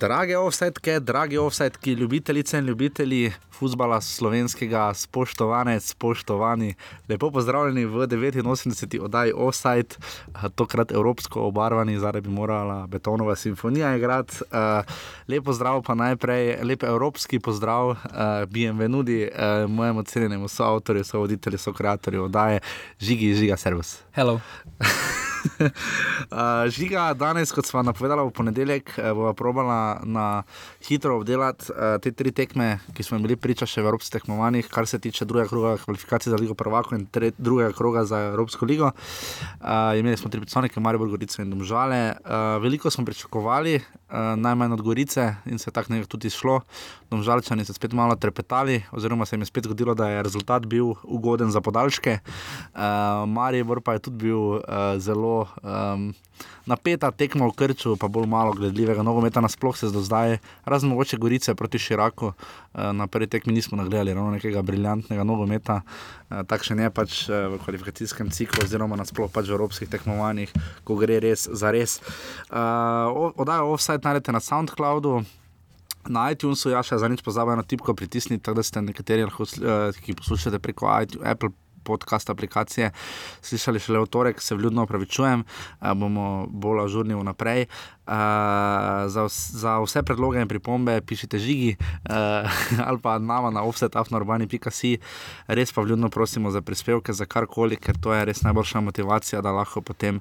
Drage offsetke, dragi offsetki, ljubitelice in ljubitelji futbola slovenskega, spoštovane, spoštovani, lepo pozdravljeni v 89. oddaji Offside, tokrat evropsko obarvani, zdaj bi morala Betonova simfonija igrati. Uh, lepo zdrav, pa najprej lep evropski pozdrav, uh, bienvenudi uh, mojemu cenjenemu soavtorju, sovoditelju, sokreatorju oddaje, žigi, žiga, servis. Hello. Žiga, danes, kot smo napovedali v ponedeljek, uh, bomo probala na hitro obdelati uh, te tri tekme, ki smo bili priča še v evropskih tekmovanjih, kar se tiče drugega kroga kvalifikacij za Ligo Prvako in tre, drugega kroga za Evropsko ligo. Uh, imeli smo tri predstavnike, Marijo Gorico in Domžale. Uh, veliko smo pričakovali, najmanj od Gorice in se tako nekako tudi šlo. Domžalčani so spet malo trepetali, oziroma se jim je spet zgodilo, da je rezultat bil ugoden za podaljške. Uh, Marijo pa je tudi bil uh, zelo. Um, Napeta tekma v Krču, pa bolj malo gledljivega nogometa, nasploh se do zdaj, razen mogoče Gorice proti Širaku, na prvi tekmi nismo nagledali ravno nekega briljantnega nogometa, takšen je pač v kvalifikacijskem ciklu, oziroma nasploh pač v evropskih tekmovanjih, ko gre res za res. Odajo offside najdete na SoundCloudu. Na iTunesu, ja, še za nič pozabite na tipko pritisniti, tako da ste nekateri, ki poslušate preko Apple podcast aplikacije, slišali šele v torek, se vljudno opravičujem, bomo bolj ažurni vnaprej. Uh, za, za vse predloge in pripombe pišite žigi uh, ali pa nama na offsetafnorbani.si. Res pa vljudno prosimo za prispevke, za karkoli, ker to je res najboljša motivacija, da lahko potem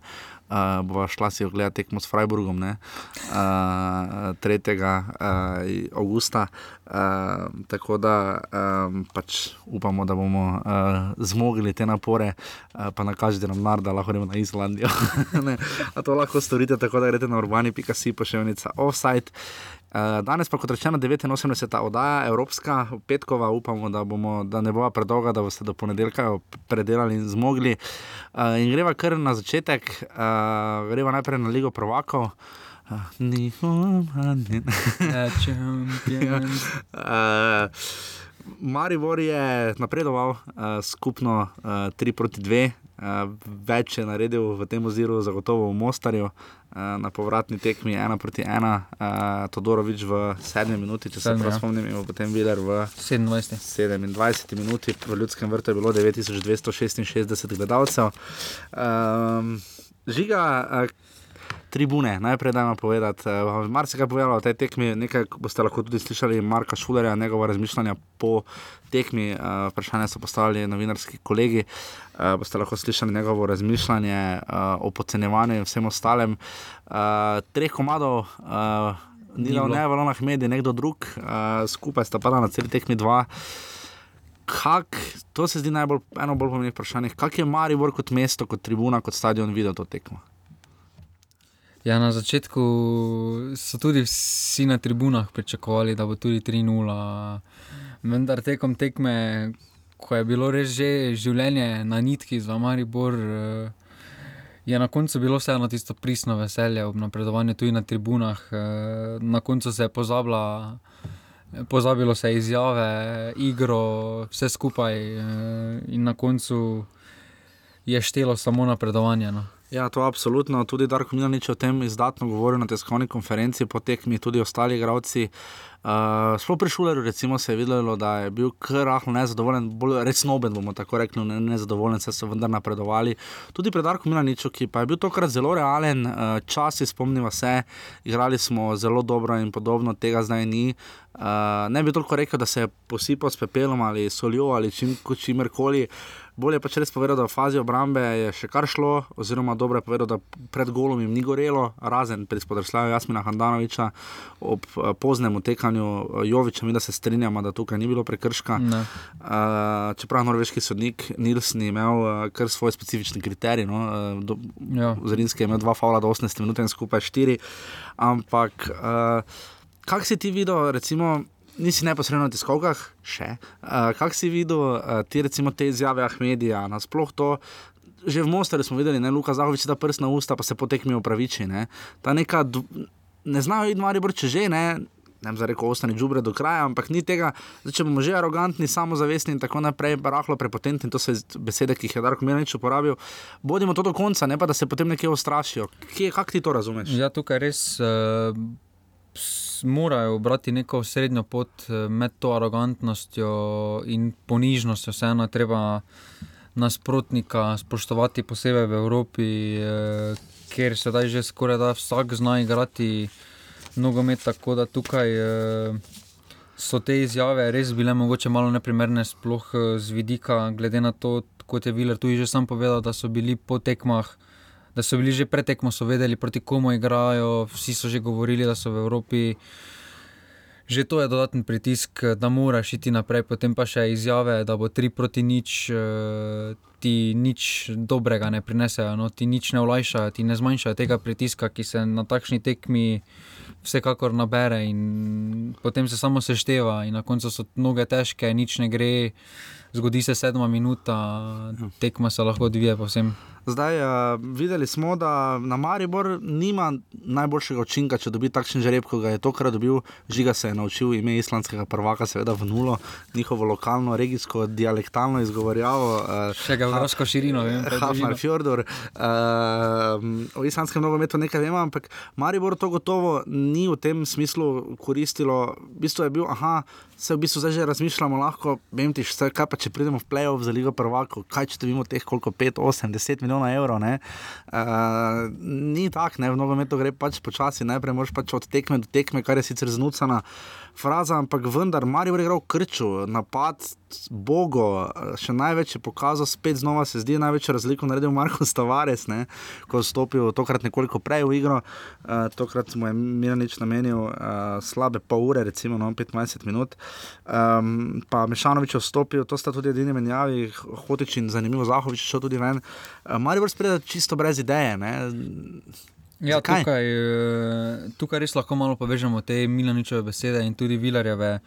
uh, bova šla si ogledati tekmo s Freiburgom ne, uh, 3. Uh, augusta. Uh, tako da um, pač upamo, da bomo uh, zmogli te napore, uh, pa nakažite nam nar, da lahko gremo na Islandijo. to lahko storite tako, da greste na urbani pika.si pošiljnica offside. Uh, danes pa, kot rečeno, 89. oddaja, Evropska, petkova, upamo, da, bomo, da ne bo predolga, da boste do ponedeljka predelali in zmogli. Uh, in greva kar na začetek, uh, greva najprej na Ligo Provakov. Ni humani. Maribor je napredoval uh, skupno uh, 3 proti 2, uh, več je naredil v tem oziru, zagotovo v Mostarju. Uh, na povratni tekmi 1 proti 1, uh, Todorovič v 7 minuti, če se prav spomnim, in potem Viler v 27. 27 minuti, v ljudskem vrtu je bilo 9266 gledalcev. Um, žiga, tribune, najprej da vam povedati. Uh, Mar se kaj povedalo o tej tekmi, nekaj boste lahko tudi slišali Marka Šulerja, njegova razmišljanja po tekmi. Uh, vprašanje so postavili novinarski kolegi. Uh, boste lahko slišali njegovo razmišljanje uh, o podcenjevanju in vsem ostalem. Uh, treh komadov. Uh, Ni bilo ne v Lonah medijih, nekdo drug, uh, skupaj sta pa na celi tekmi dva. Kak, to se zdi najbolj, eno bolj pomembnih vprašanj. Kaj je Maribor kot mesto, kot tribuna, kot stadion videl to tekmo? Ja, na začetku so tudi vsi na tribunah pričakovali, da bo tudi 3-0. Vendar tekom tekme, ko je bilo res že življenje na nitki za Maribor, je na koncu bilo vseeno tisto pristno veselje ob napredovanju tudi na tribunah. Na koncu se je pozabila. Pozabilo se je izjave, igro, vse skupaj, in na koncu je štelo samo napredovanje. No. Ja, to je absolutno. Tudi Darko Milanič o tem izdatno govoril na tiskovni konferenci, po tekmi tudi ostali igravci. Uh, Sploh pri Šulerju recimo, se je videlo, da je bil kar rahlo nezadovoljen, bolj res noben, bomo tako rekli, ne, nezadovoljen, se so vendar napredovali. Tudi pri Darku Milaniču, ki pa je bil tokrat zelo realen, uh, časi spomnimo se, igrali smo zelo dobro in podobno, tega zdaj ni. Uh, ne bi toliko rekel, da se je posipal s pepelom ali soljo ali čim, čimerkoli. Bolje pač res povedal, da v fazi obrambe je še kar šlo, oziroma dobro je povedal, da pred golom jim ni gorelo, razen pri spodrsljaju Jasmina Handanoviča ob uh, poznem utekanju uh, Joviča, mi da se strinjamo, da tukaj ni bilo prekrška. Uh, čeprav norveški sodnik Nilsen je imel uh, kar svoj specifični kriterij. No, uh, do, ja. Zrinski je imel dva faula do 18 minut in skupaj štiri. Ampak, uh, kak si ti videl, recimo nisi neposredno na tiskovkah, še. Uh, kaj si videl, uh, ti recimo te izjave Ahmedija, nasploh to. Že v Mostaru smo videli, da je Luka Zahovič ta prst na usta, pa se potekmi upraviči. Ne, neka, ne znajo iti mari brče že, ne. ne vem, za reko, ostani džubre do kraja, ampak ni tega, zdaj, če bomo že arogantni, samozavestni in tako naprej, rahlo prepotentni, to so besede, ki jih je Darko Miranič uporabil, bodimo to do konca, ne pa da se potem nekje ustrašijo. Kako ti to razumeš? Ja, tukaj res. Uh... Morajo obrati neko srednjo pot eh, med to arogantnostjo in ponižnostjo. Vseeno je treba nasprotnika spoštovati, posebej v Evropi, eh, kjer se zdaj že skoraj da vsak zna igrati nogomet. Tako da tukaj eh, so te izjave res bile mogoče malo neprimerne, sploh eh, z vidika, glede na to, kot je Viler tudi že sam povedal, da so bili po tekmah. Da so bili že pretekmo, so vedeli, proti komu igrajo, vsi so že govorili, da so v Evropi. Že to je dodaten pritisk, da moraš iti naprej, potem pa še izjave, da bo tri proti nič, ti nič dobrega ne prinesejo, no, ti nič ne olajšajo, ti ne zmanjšajo tega pritiska, ki se na takšni tekmi vsekakor nabere in potem se samo sešteva in na koncu so noge težke, nič ne gre, zgodi se sedma minuta, tekma se lahko odvija povsem. Zdaj, uh, videli smo, da na Maribor nima najboljšega učinka, če dobi takšen žreb, kot ga je tokrat dobil. Žiga se je naučil ime islandskega prvaka, seveda v nulo, njihovo lokalno, regijsko, dialektalno izgovorjavo. Uh, Še ga vrsko širino, vem. Hafnar Fjordor. Uh, o islandskem nogometu nekaj vemo, ampak Maribor to gotovo ni v tem smislu koristilo. V bistvu je bil, aha, se v bistvu zdaj že razmišljamo, lahko, vem ti, kaj pa če pridemo v play-off za Ligo prvako, kaj če dobimo teh koliko 5, 8, 10 milijonov milijonov evrov. Uh, ni tako, v nogometu gre pač počasi, najprej moraš pač od tekme do tekme, kar je sicer znucana fraza, ampak vendar, Marijo je igral krču, napad, bogo, še največ je pokazal, spet znova se zdi največjo razliko naredil Marko Stavares, ne, ko je stopil tokrat nekoliko prej v igro, uh, tokrat mu je Miranič namenil uh, slabe pol ure, recimo no, 25 minut, um, pa Mešanovič je vstopil, to sta tudi edini menjavi, Hotič in zanimivo Zahovič šel tudi ven. Uh, Marijo spreda čisto brez ideje. Ne. Ja, tukaj, eh, tukaj res lahko malo povežemo te Milaničeve besede in tudi Vilarjeve.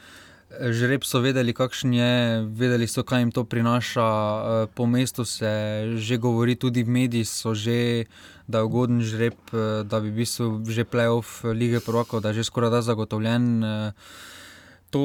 Žreb so vedeli, kakšen je, vedeli so, kaj jim to prinaša. Eh, po mestu se že govori, tudi v medijih so že, da je ugoden žreb, eh, da bi bil že playoff lige Prvaka, da je že skoraj da zagotovljen. To,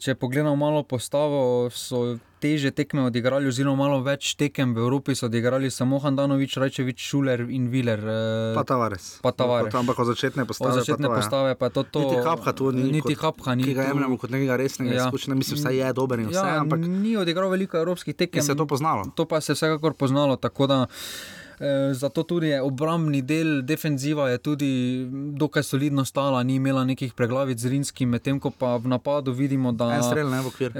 če pogledamo malo postavo, so teže tekme odigrali, oziroma malo več tekem v Evropi so odigrali samo Handanovič, Rajčevič, Šuler in Viler. Eh, pa Tavares. Pa Tavares. No, ampak od začetne postave. Od začetne pa postave pa to. to niti kapha tu ni. Niti kapha ni. Ki ga jemljemo kot nekega resnega ja. izkušnja, mislim, da je dober in vse. Ja, ampak ni odigral veliko evropskih tekem. Se je to poznalo. To pa se je vsekakor poznalo. Eh, zato tudi je obrambni del defenziva je tudi dokaj solidno stala, ni imela nekih preglavic z Rinskim, medtem ko pa v napadu vidimo, da je strel, ne, eh,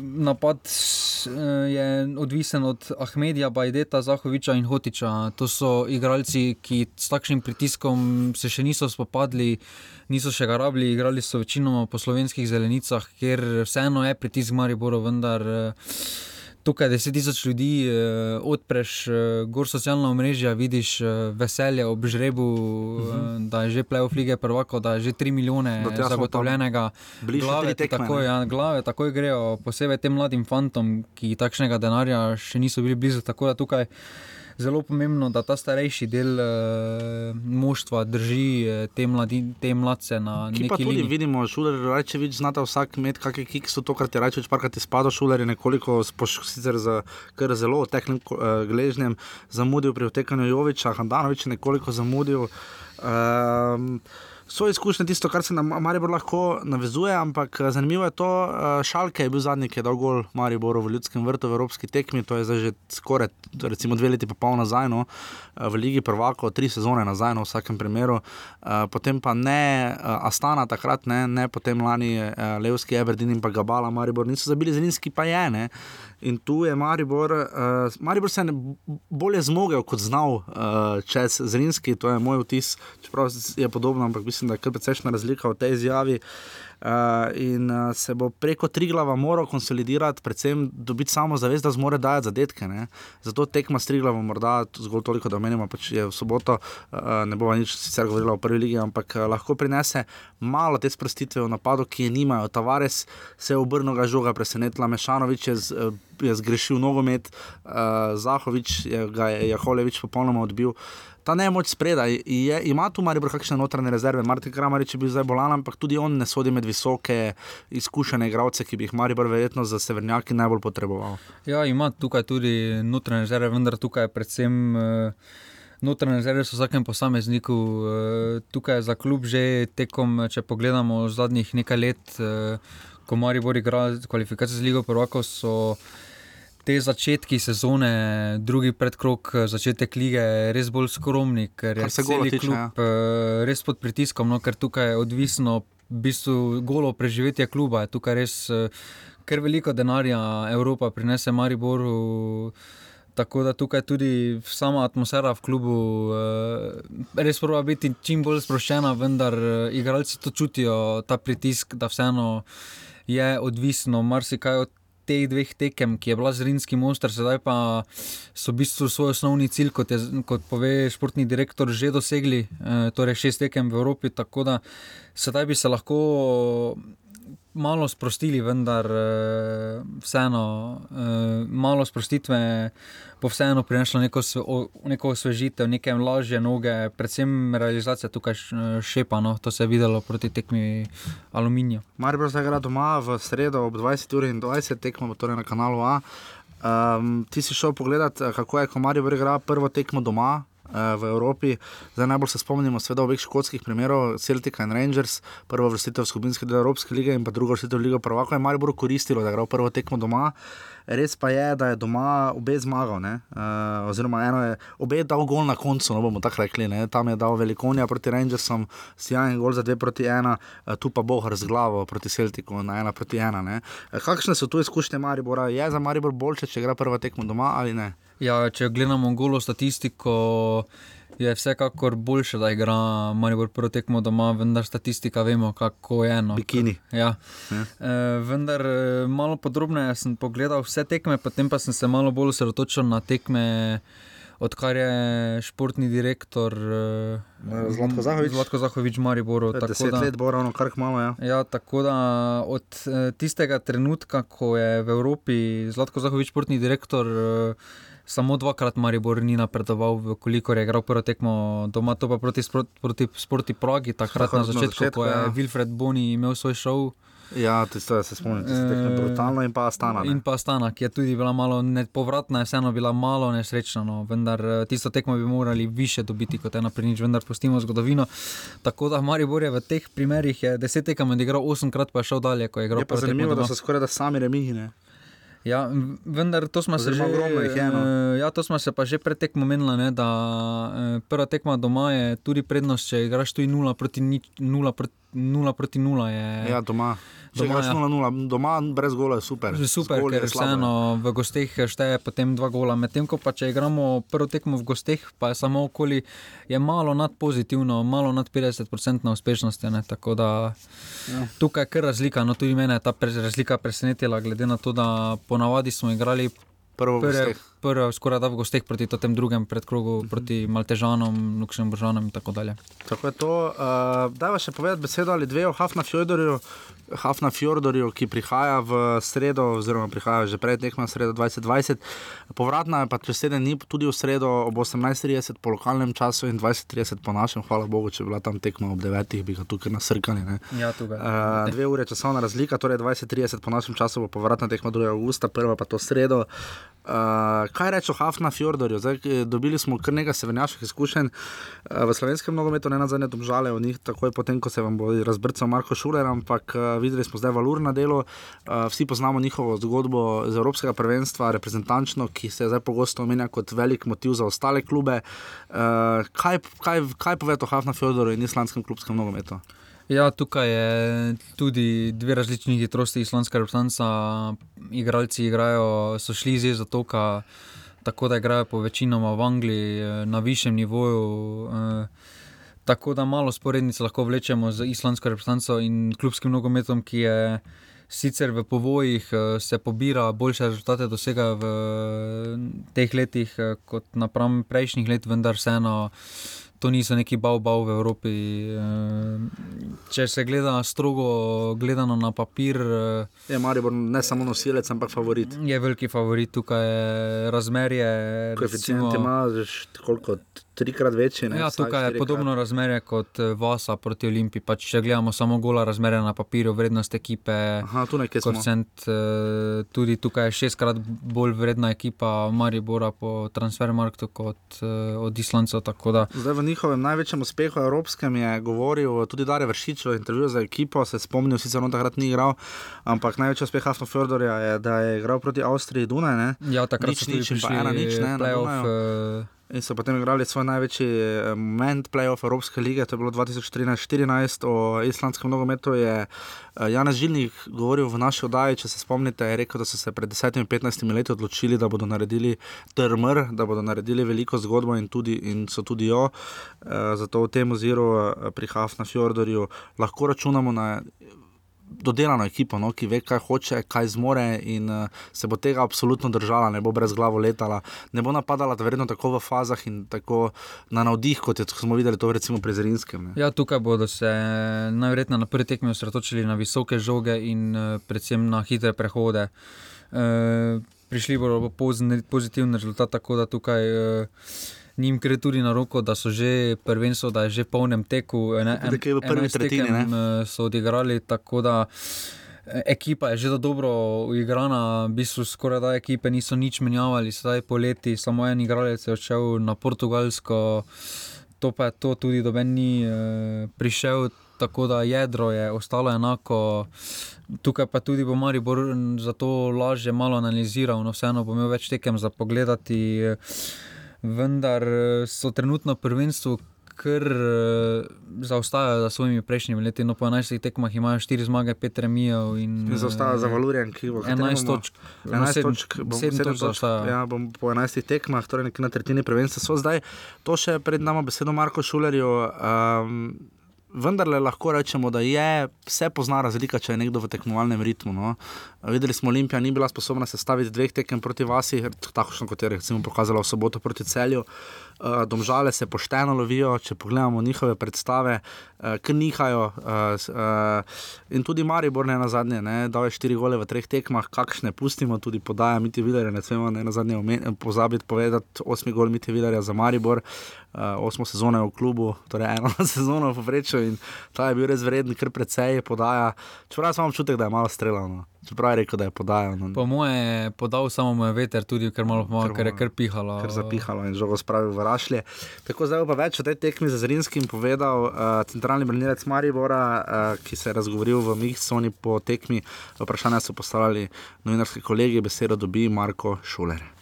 napad eh, je odvisen od Ahmedija, Bajdeta, Zahoviča in Hotiča. To so igralci, ki s takšnim pritiskom se še niso spopadli. Niso še ga rabili, igrali so večinoma po slovenskih zelenicah, ker vseeno je pritisk Mariboru, vendar tukaj 10 tisoč ljudi, eh, odpreš eh, gor socialna omrežja, vidiš eh, veselje ob žrebu, uh mhm. -huh. da je že plevel flige prvako, da je že 3 milijone zagotovljenega. Glave, tako, ja, glave takoj grejo, posebej tem mladim fantom, ki takšnega denarja še niso bili blizu. Tako da tukaj zelo pomembno, da ta starejši del uh, moštva drži uh, te, mladi, te mladce na neki način. Tudi vidimo, šuler, reče, več znata vsak med, kakšne kikse, to, kar ti reče, parkrat ti spada, šuler je nekoliko sicer za kar zelo tehnim uh, eh, gležnjem zamudil pri otekanju Joviča, Handanovič je nekoliko zamudil. Uh, so izkušnje tisto, kar se na Maribor lahko navezuje, ampak eh, zanimivo je to, uh, Šalke je bil zadnji, ki je dal gol Mariboru v ljudskem vrtu v Evropski tekmi, to je zdaj že skoraj recimo, dve leti pa pol nazaj, no, v Ligi prvako, tri sezone nazaj, no, v vsakem primeru. Uh, potem pa ne uh, Astana, takrat ne, ne potem lani uh, Levski, Everdin in pa Gabala, Maribor niso zabili, Zelinski pa je. Ne. In tu je Maribor, uh, Maribor se je bolje zmogel kot znal uh, čez Zelinski, to je moj vtis, čeprav je podobno, ampak mislim, da je kar precejšna razlika v tej izjavi. Uh, in uh, se bo preko tri glava moral konsolidirati, predvsem dobiti samo zavest, da zmore dajati zadetke. Ne? Zato tekma s tri glava, morda zgolj toliko, da omenimo, pač je v soboto, uh, ne bo nič sicer govorila o prvi ligi, ampak uh, lahko prinese malo te sprostitve v napadu, ki je nimajo. Tavares se je obrnil, ga žoga presenetila, Mešanovič je z. Uh, je zgrešil nogomet, uh, Zahovič je, ga je Jaholevič popolnoma odbil. Ta nemoč spredaj, je, ima tu Maribor kakšne notranje rezerve, Martin Kramarič je bil zdaj bolan, ampak tudi on ne sodi med visoke, izkušene igralce, ki bi jih Maribor verjetno za severnjaki najbolj potreboval. Ja, ima tukaj tudi notranje rezerve, vendar tukaj predvsem. Uh, Notranje rezerve so v vsakem posamezniku, eh, tukaj za klub že tekom, če pogledamo zadnjih nekaj let, eh, ko Maribor igra kvalifikacije za Ligo Prvakov, so te začetki sezone, drugi predkrok, začetek lige, res bolj skromni, ker je tiče, klub ja. eh, res pod pritiskom, no, ker tukaj je odvisno, v bistvu golo preživetje kluba, je tukaj res eh, kar veliko denarja Evropa prinese Mariboru. Tako da tukaj tudi sama atmosfera v klubu eh, res prava biti čim bolj sproščena, vendar eh, igralci to čutijo, ta pritisk, da vseeno je odvisno marsikaj od teh dveh tekem, ki je bila z Rinskim monster, sedaj pa so v bistvu svoj osnovni cilj, kot, je, kot pove športni direktor, že dosegli, eh, torej šest tekem v Evropi, tako da sedaj bi se lahko malo sprostili, vendar eh, vseeno eh, malo sprostitve bo vseeno prineslo neko, sve- neko osvežitev, neke lažje noge, predvsem realizacija tukaj šepa, no, to se je videlo proti tekmi Aluminija. Maribor zdaj igra doma v sredo ob 20.20, tekmo bo torej na kanalu A. Um, ti si šel pogledat, eh, kako je, ko Maribor igra prvo tekmo doma. Eh, V Evropi, zdaj najbolj se spomnimo, seveda, obeh škotskih primerov, Celtica in Rangers, prvo vrstitev skupinske del Evropske lige in pa drugo vrstitev lige Prvaka, je Maribor koristilo, da je igral prvo tekmo doma. Res pa je, da je doma obe zmagal, uh, oziroma eno je obe je dal gol na koncu, no bomo tako rekli. Ne? Tam je dal Velikonija proti Rangersom, sjajen gol za 2 proti 1, uh, tu pa Bohar z glavo proti Celtiku na 1 proti 1. Ne? Uh, kakšne so tu izkušnje Maribora? Je za Maribor boljše, če igra prva tekmo doma ali ne? Ja, če gledamo golo statistiko, je vsekakor boljše, da igra Maribor prvo tekmo doma, vendar statistika vemo, kako je. No. Bikini. Ja. Ja. E, vendar e, malo podrobneje sem pogledal vse tekme, potem pa sem se malo bolj osredotočil na tekme, odkar je športni direktor e, Zlatko Zahovič. Zlatko Zahovič Mariboru. tako Deset da- let bo ravno kar malo. Ja. Ja, tako da od eh, tistega trenutka, ko je v Evropi Zlatko Zahovič, športni direktor, eh, samo dvakrat Maribor ni napredoval, koliko je igral prvo tekmo doma, to pa proti, proti Sporti Pragi, takrat na na začetku, začetku, ko je ja. Wilfred Boni imel svoj šov. Ja, tisto se spomnim, tisto Eh, tekme brutalno in pa stana. In pa Stana, ki je tudi bila malo nepovratna, je vseeno bila malo nesrečna, no. vendar eh, tisto tekmo bi morali više dobiti kot ena pri nič, vendar pustimo zgodovino. Tako da Maribor je v teh primerih je deset tekem odigral, osemkrat pa je šel dalje, ko je igral Je pa zanimivo, da so skoraj da sami remihine. Ja, vendar to smo se že, ogromno jih je, no. eh, ja, to smo se pa že pred tekmo menili, da eh, prva tekma doma je tudi prednost, če igraš tu 0 proti 0 proti 0 proti 0 je Ja, doma. Doma, ja. 0-0, doma brez gola je super. že super, je ker ja. vseeno v gosteh šteje potem dva gola. Medtem ko pa če igramo prvo tekmo v gosteh, pa je samo okoli, je malo nad pozitivno, malo nad 50% uspešnosti. Ne, tako da Ja. tukaj je kar razlika. No, tudi mene je ta razlika presenetila, glede na to, da ponavadi smo igrali Prvo v prve, prve skoraj da v gosteh proti tem drugem predkrogu, proti Maltežanom, Luksemburžanom in tako dalje. Tako je to. Uh, Dajva še povedati besedo ali dve o Hafna Fjordorju. Hafna Fjordorju, ki prihaja v sredo, oziroma prihaja že pred tekmo v sredo 2020, povratna je pa čez teden dni, tudi v sredo ob 18:30 po lokalnem času in 20:30 po našem. Hvala Bogu, če bi bila tam tekma ob 9, bi ga tukaj nasrkali. Ne? Ja, tukaj. Uh, dve ure časovna razlika, torej 20:30 po našem času bo povratna tekma 2. augusta, prva pa to sredo. Uh, kaj reče o Hafna Fjordorju? Zdaj, eh, dobili smo kar nekaj severnjaških izkušenj uh, v slovenskem nogometu, ne na zadnje domžale o njih, takoj potem, ko se vam bo razbrcal Marko Šuler, ampak uh, videli smo zdaj valur na delu. Uh, vsi poznamo njihovo zgodbo z Evropskega prvenstva, reprezentančno, ki se zdaj pogosto omenja kot velik motiv za ostale klube. Uh, kaj, kaj, kaj povete o Hafna Fjordorju in islandskem klubskem nogometu? Ja, tukaj je tudi dve različni hitrosti islamska reprezentanca. Igralci igrajo, so šli iz Zatoka, tako da igrajo po večinoma v Angliji eh, na višjem nivoju. eh, Tako da malo sporednic lahko vlečemo z islamsko reprezentanco in klubskim nogometom, ki je sicer v povojih, eh, se pobira, boljše rezultate dosega v teh letih kot napram prejšnjih let, vendar vseeno to niso neki bau-bau v Evropi. Eh, če se gleda strogo gledano na papir, eh, Je Maribor ne samo nosilec, ampak favorit. je veliki favorit tukaj je razmerje. Koeficient recimo- ima koliko, trikrat večji. Ne? Ja, tukaj je podobno razmerje kot eh, Vasa proti Olimpiji. Pač, če gledamo samo gola razmerja na papirju, vrednost ekipe, Aha, tu koeficient, eh, tudi tukaj je šestkrat bolj vredna ekipa Maribora po transfermarktu kot eh, od Islancev. Zdaj v njihovem največjem uspehu evropskem je govoril tudi Dare Vršič v intervjuju za ekipo, se spomnil, sicer on takrat ni igral, ampak največji uspeh Hafna Fjordorja je, da je igral proti Avstriji Dunaj. Ne? Ja, takrat Nič, nič pa ena nič, ne, na playoff, Dunaju. In so potem igrali svoj največji eh, moment playoff Evropske lige, to je bilo 2013-2014. O islandskem nogometu je eh, Janez Žilnik govoril v naši oddaji, če se spomnite, je rekel, da so se pred 10-15 leti odločili, da bodo naredili TRMR, da bodo naredili veliko zgodbo in, tudi, in so tudi jo. Eh, Zato v tem oziru pri Hafna Fjordorju lahko računamo na dodelano ekipo, no, ki ve, kaj hoče, kaj zmore in uh, se bo tega absolutno držala, ne bo brez glave letala, ne bo napadala verjetno tako v fazah in tako na navdih, kot je, smo videli to recimo pri Zrinskem. Ja, tukaj bodo se najverjetneje na prvi tekmi osredotočili na visoke žoge in uh, predvsem na hitre prehode. Uh, prišli bodo pozne, pozitiven rezultat, tako da tukaj uh, njim gre tudi na roko, da so že prvenstvo, da je že v polnem teku. Ene, Tudi kaj v prvi 11 tretjini, eh, so odigrali, tako da eh, ekipa je že dobro uigrana, v bistvu skoraj da ekipe niso nič menjavali, zdaj poleti samo en igralec je odšel na Portugalsko, to pa je to, tudi doben ni eh, prišel. Tako da jedro je ostalo enako, tukaj pa tudi bo Maribor zato lažje malo analiziral, no vseeno bo imel več tekem za pogledati. eh, Vendar eh, so trenutno v prvenstvu, ker eh, zaostajajo za svojimi prejšnjimi leti. No, po 11 tekmah imajo 4 zmage, 5 remijev in In zaostaja za Valurjem, ki bo 11 točk. 11 sedem- točk, bom, sedem sedem točk točk, zaostajajo. ja, bom po 11 tekmah, torej nekje na tretjini prvenstva so zdaj. To še pred nami besedo Marko Šulerju. Um, Vendar lahko rečemo, da je vse pozna razlika, če je nekdo v tekmovalnem ritmu. No. Videli smo, Olimpija ni bila sposobna sestaviti dveh tekem proti vasi, tako kot je recimo pokazala v soboto proti celju. Uh, domžale se pošteno lovijo, če pogledamo njihove predstave, uh, ki nihajo. Uh, uh, in tudi Maribor ne na zadnje, da je štiri gole v treh tekmah, kakšne pustimo, tudi podaja Miti Vidarja, ne smemo na zadnje pozabiti povedati, osmi gol Miti Vidarja za Maribor, uh, osmo sezono v klubu, torej eno sezono v povprečju in ta je bil res vreden, ker precej podaja. Čeprav imam občutek, da je malo streljano. Čeprav je rekel, da je podajal. No. Po moje je podal samo moj veter, tudi ker, malo pomaga, ker je kar pihalo. Ker zapihalo in žogo spravil v rašlje. Tako zdaj pa več o tej tekmi za Zrinskim povedal uh, centralni branilec Maribora, uh, ki se je razgovoril v Mihsoni po tekmi. Vprašanja so postavljali novinarski kolegi, besedo dobi Marko Šuler.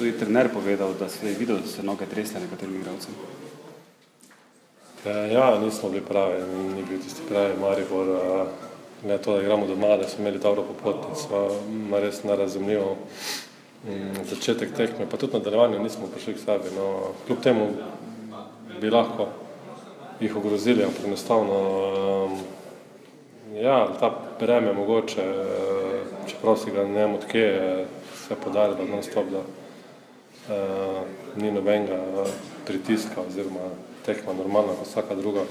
Tudi trener povedal, da se je videl, da se noge tresle nekaterim igralcem. Eh, Ja, nismo bili pravi, ni bil tisti pravi Maribor. Ne to, da igramo doma, da smo imeli dobro popotnico, ima res nerazumljivo. Mm, Začetek tekme, pa tudi nadaljevanje nismo prišli k sebi. No, kljub temu bi lahko jih ogrozili, ampak enostavno ja, ta breme mogoče, eh, čeprav si ga ne vem odkje, se podali, da non stop, da uh, ni nobenega eh, pritiska oziroma tekma normalna kot vsaka druga.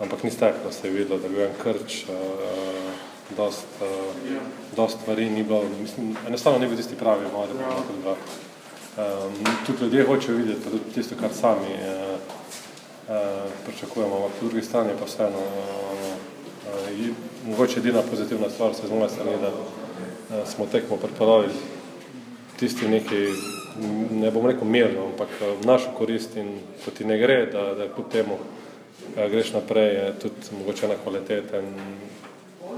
Ampak ni steklo, se je videlo, da je bil en krč, uh, dost, uh, dost stvari ni bilo, mislim, enostavno ni bil tisti pravi Maribor. tako da, Um, tudi ljudje hočejo videti tudi tisto, kar sami uh, uh, pričakujemo, ampak po drugi strani pa vseeno, uh, uh, mogoče edina pozitivna stvar se z moje strani, da uh, smo tekmo pripravili tisti neki, ne bom rekel mirno, ampak eh, v našo korist in ko ti ne gre, da, da kljub temu eh, greš naprej, je tudi mogoče ena kvaliteta in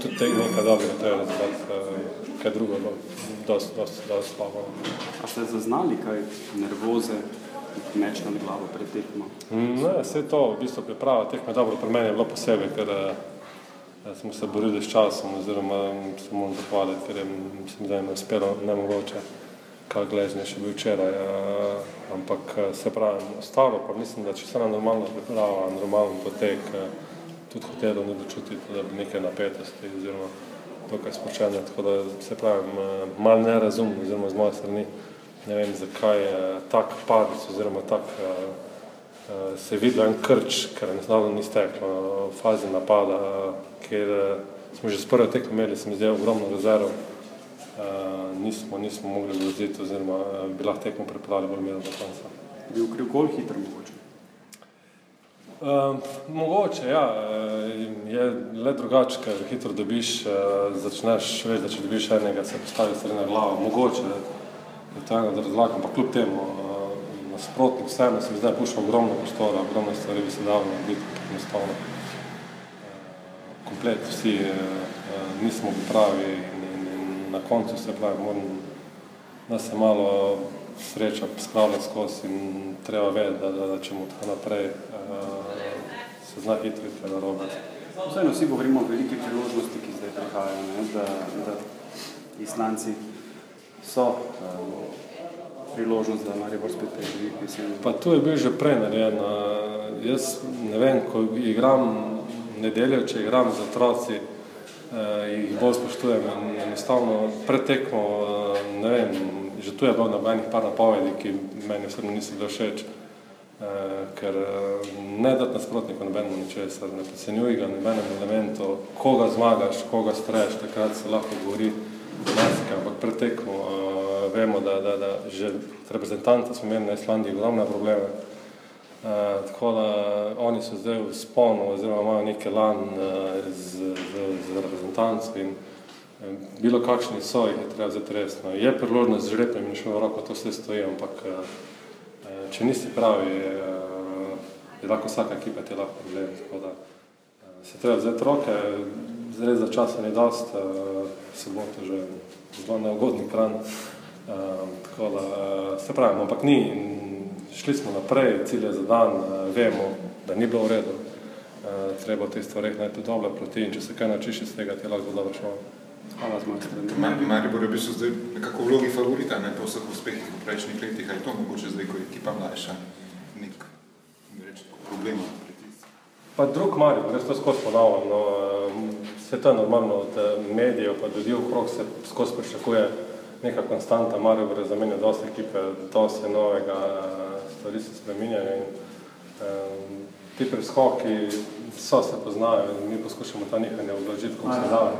tudi te nekaj dobrega treba razbrati, eh, kaj drugo, dosti, dosti, dosti slabo. A ste zaznali kaj nervoze, meč nad glavo pred tekmo? Mm, Ne, vse to, v bistvu priprava tekme dobro, pri meni je bilo posebej, ker smo se borili s časom oziroma se moram zahvaliti, ker je mislim, da je uspelo nemogoče. Kak gležnje še bil včeraj. Uh, ampak uh, se pravi, ostalo pa mislim, da če se na normalno priprava, normalno potek, uh, tudi hotelo ni dočutiti, da bi neke napetosti oziroma dokaj spočene, tako da se pravi, uh, malo nerazumno oziroma z moje strani, ne vem zakaj je tak padec oziroma tak se je videl en krč, ker enostavno ni steklo fazi napada, uh, smo že s prve tekme imeli, se mi zdi, ogromno rezerv, uh, nismo, nismo mogli voziti oziroma uh, bi lahko tekmo pripravili bolj mirno do konca. Bi ukril gol hitro mogoče. Uh, mogoče, ja, je le drugače, ker hitro dobiš, uh, začneš, veš, da če dobiš enega, se postavi na glavo, mogoče je to ena od razlag, ampak kljub temu, uh, nasprotnik vseeno se mi zdaj pušča ogromno prostora, ogromno stvari bi se dalo narediti, enostavno. Uh, komplet vsi uh, nismo pravi in na koncu se pravi, moram, da se malo sreča spravlja skozi in treba vedeti, da, da, da če mu tako naprej uh, se zna hitro iti narobe. Vseeno vsi govorimo o veliki priložnosti, ki zdaj prihajajo, ne? da, da Islanci so um, priložnost, da Maribor spet preživi. Pa tu je bil že prej narejen. uh, Jaz ne vem, ko igram nedeljo, če igram z otroci, jih bolj spoštujem in enostavno pretekmo, uh, ne vem, že tu je bilo nobenih par napovedi, ki meni osebno niso bile všeč. Uh, ker ne dati nasprotniku nobenemu ničesar, ne podcenjuj ga nobenem elementu, koga zmagaš, koga streš, takrat se lahko govori marsikaj, ampak pretekmo uh, vemo, da, da, da že reprezentanti smo imeli na Islandiji ogromne probleme, uh, tako da oni so zdaj v sponu oziroma imajo neki lan uh, z, z, z reprezentanci in um, bilo kakšni so, jih je treba vzeti resno. Je priložnost z žrepem in šlo roko, to vse stoji, ampak uh, če nisi pravi, uh, je lahko vsaka ekipa ti lahko problem, tako da uh, se treba vzeti roke, zdaj za časa ni dost, uh, se bo to že zelo neugodni kran, uh, tako da uh, se pravi, ampak ni, šli smo naprej, cilj je za dan, uh, vemo, da ni bilo v redu, uh, treba v teh stvareh najti dobre proti in če se kaj naučiš iz tega, ti je lahko dobro šlo. Hvala z moje strani. Mar- Maribor je v bistvu zdaj nekako v vlogi favorita, ne po vseh uspehih v prejšnjih letih, ali je to mogoče zdaj, ko je ekipa mlajša, nek, reči, tako problem ali pritisk? Pa drug Maribor, jaz to skozi ponavljam, no, vse to je normalno od eh, medijev pa ljudi okrog se skozi pričakuje neka konstanta, Maribor je zamenjal dosti ekipe, dosti novega, eh, stvari se spreminjajo in um, ti preskoki so se poznajo in mi poskušamo ta nihanja oblažiti, kako se da. Uh,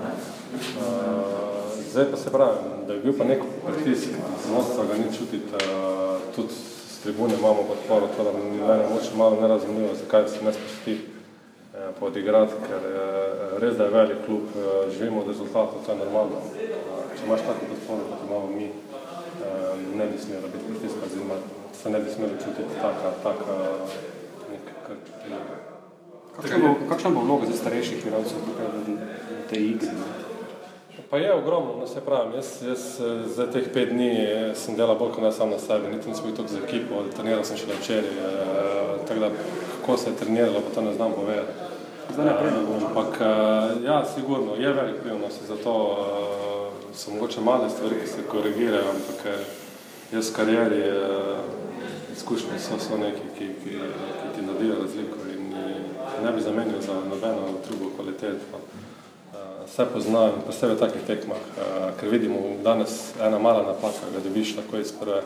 zdaj pa se pravi, da je bil pa nek pritisk, z vodstva ga ni čutiti, uh, tudi s tribune imamo podporo, to da mi je moče malo nerazumljivo, zakaj se ne spusti eh, podigrati, ker eh, res da je velik klub, eh, živimo od rezultatov, to je normalno. Eh, Če imaš tako podporo, kot imamo mi, eh, ne bi smelo biti pritiska, oziroma se ne bi smelo čutiti taka, taka neka krčina. Kakšna bo, kakšna bo vloga za starejših igralcev tukaj v, v tej igri? Ne? Pa je ogromno, no se pravim, jaz, jaz eh, za teh pet dni eh, sem delal bolj kot ne sam na sebi, niti nisem bil toliko z ekipo, treniral sem šele včeraj, eh, tako da kako se je treniralo, pa to ne znam povedati. Zdaj naprej bo. Ampak eh, ja, sigurno, je velik vpliv, no se zato eh, so mogoče male stvari, ki se korigirajo, ampak eh, jaz v karieri eh, izkušnje so, so neki, ki, ki, ki ti naredijo razliko in eh, ne bi zamenil za nobeno drugo kvaliteto. Eh, Vse poznam, posebej v takih tekmah, eh, ker vidimo danes ena mala napaka, ga dobiš lahko iz prve.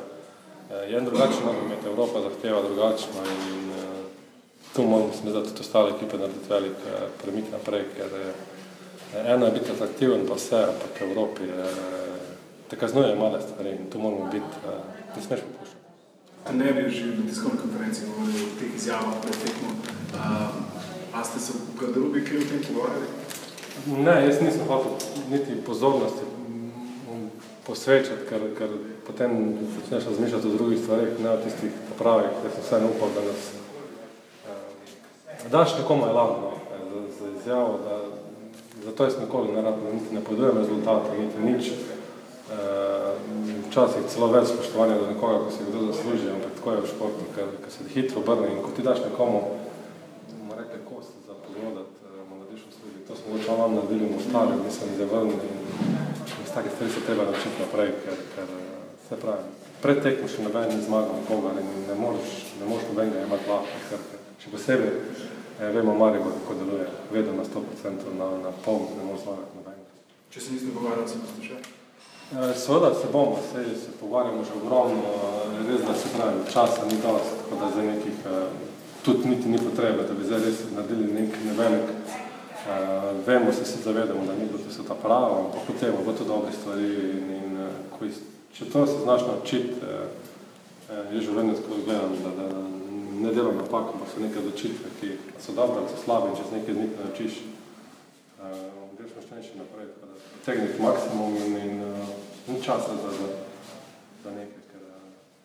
Eh, Je en drugačen nogomet, Evropa zahteva drugačno in eh, tu moramo se zdi tudi ostale ekipe narediti velik eh, premik naprej, ker eh, eno je biti atraktiven pa vse, ampak Evropi eh, te kaznuje male stvari in tu moramo biti, eh, ne smeš popuščati. Trener je že na tiskovni konferenci govoril o teh izjavah pred tekmo. Uh, a ste se v garderobi kaj o tem pogovarjali? Ne, jaz nisem hotel niti pozornosti posvečati, ker, ker potem začneš razmišljati o drugih stvarih, ne o tistih pravih, ker sem vseeno upal, da nas eh, daš nekomu eh, za, za izjavo, da zato jaz nikoli ne rad niti ne podujem rezultatov, niti nič. Eh, Včasih celo več spoštovanja do nekoga, ko si kdo zasluži, ampak tako je v športu, ker, ker se hitro obrne in ko ti daš nekomu, bomo rekli, kost za pogledati, eh, mu narediš uslugi. To smo mogoče vam naredili v Mostaru, mislim, da je vrnili in iz takih stvari se treba naučiti naprej, ker, ker eh, Se pravi, pred tekmo še noben ni zmagal nikogar in ne moreš, ne moreš nobenega imati lahko srce. Še posebej eh, vemo Maribor, kako deluje, vedno na 100% na, na pol, ne moreš zmagati nobenega. Če se niste pogovarjali, se še? Eh, Seveda se bomo, se, se pogovarjamo že ogromno, eh, res da se pravi, časa ni dosti, tako da zdaj nekih, eh, tudi niti ni potrebe, da bi zdaj res naredili nek nevelik. Uh, vemo se, se zavedamo, da ni bilo to ta prava, ampak potem bo to dobre stvari in, in uh, ko iz, če to se znaš naučiti, je življenje skozi gledam, da, da ne delam napak, ampak so neke odločitve, ki so dobre so slabe in če se nekaj z njih naučiš, greš močnejši naprej, tako da tegniti maksimum in, in ni časa za, za, za nekaj, ker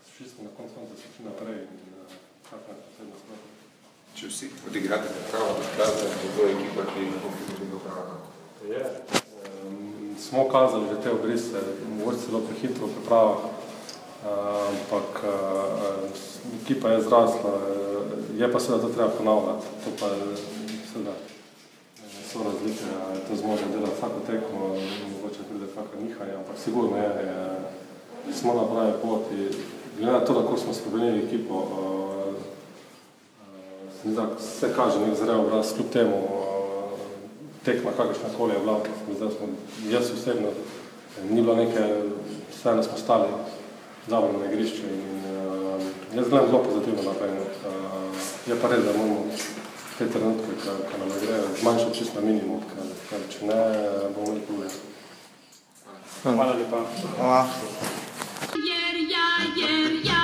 vsi smo na koncu konca se šli naprej in uh, kar ne posebno smrti. Če vsi odigrate pravo, odkazate, bo to ekipa, ki ne bo pridobil prava. Je. Um, smo kazali že te obrise, mogoče celo prehitro v pripravah, uh, ampak ekipa je zrasla, je pa seveda to treba ponavljati, to pa je seveda eh, so razlike, a je to zmožno delati vsako tekmo, mogoče pride kakšno nihanje, ampak sigurno je, je, smo na pravi poti, glede na to, da smo spremenili ekipo, se da se kaže nek zrel obraz, kljub temu tekma, kakršna koli je bila, da smo, jaz osebno, ni bilo neke, vseeno smo stali dobro na igrišču in jaz gledam zelo pozitivno naprej. je pa res, da moramo te trenutke, ki, ki nam gre, zmanjšati čisto na minimum, ker, ker če ne, bomo imeli problem. Hvala lepa. Hvala. Jer ja, jer ja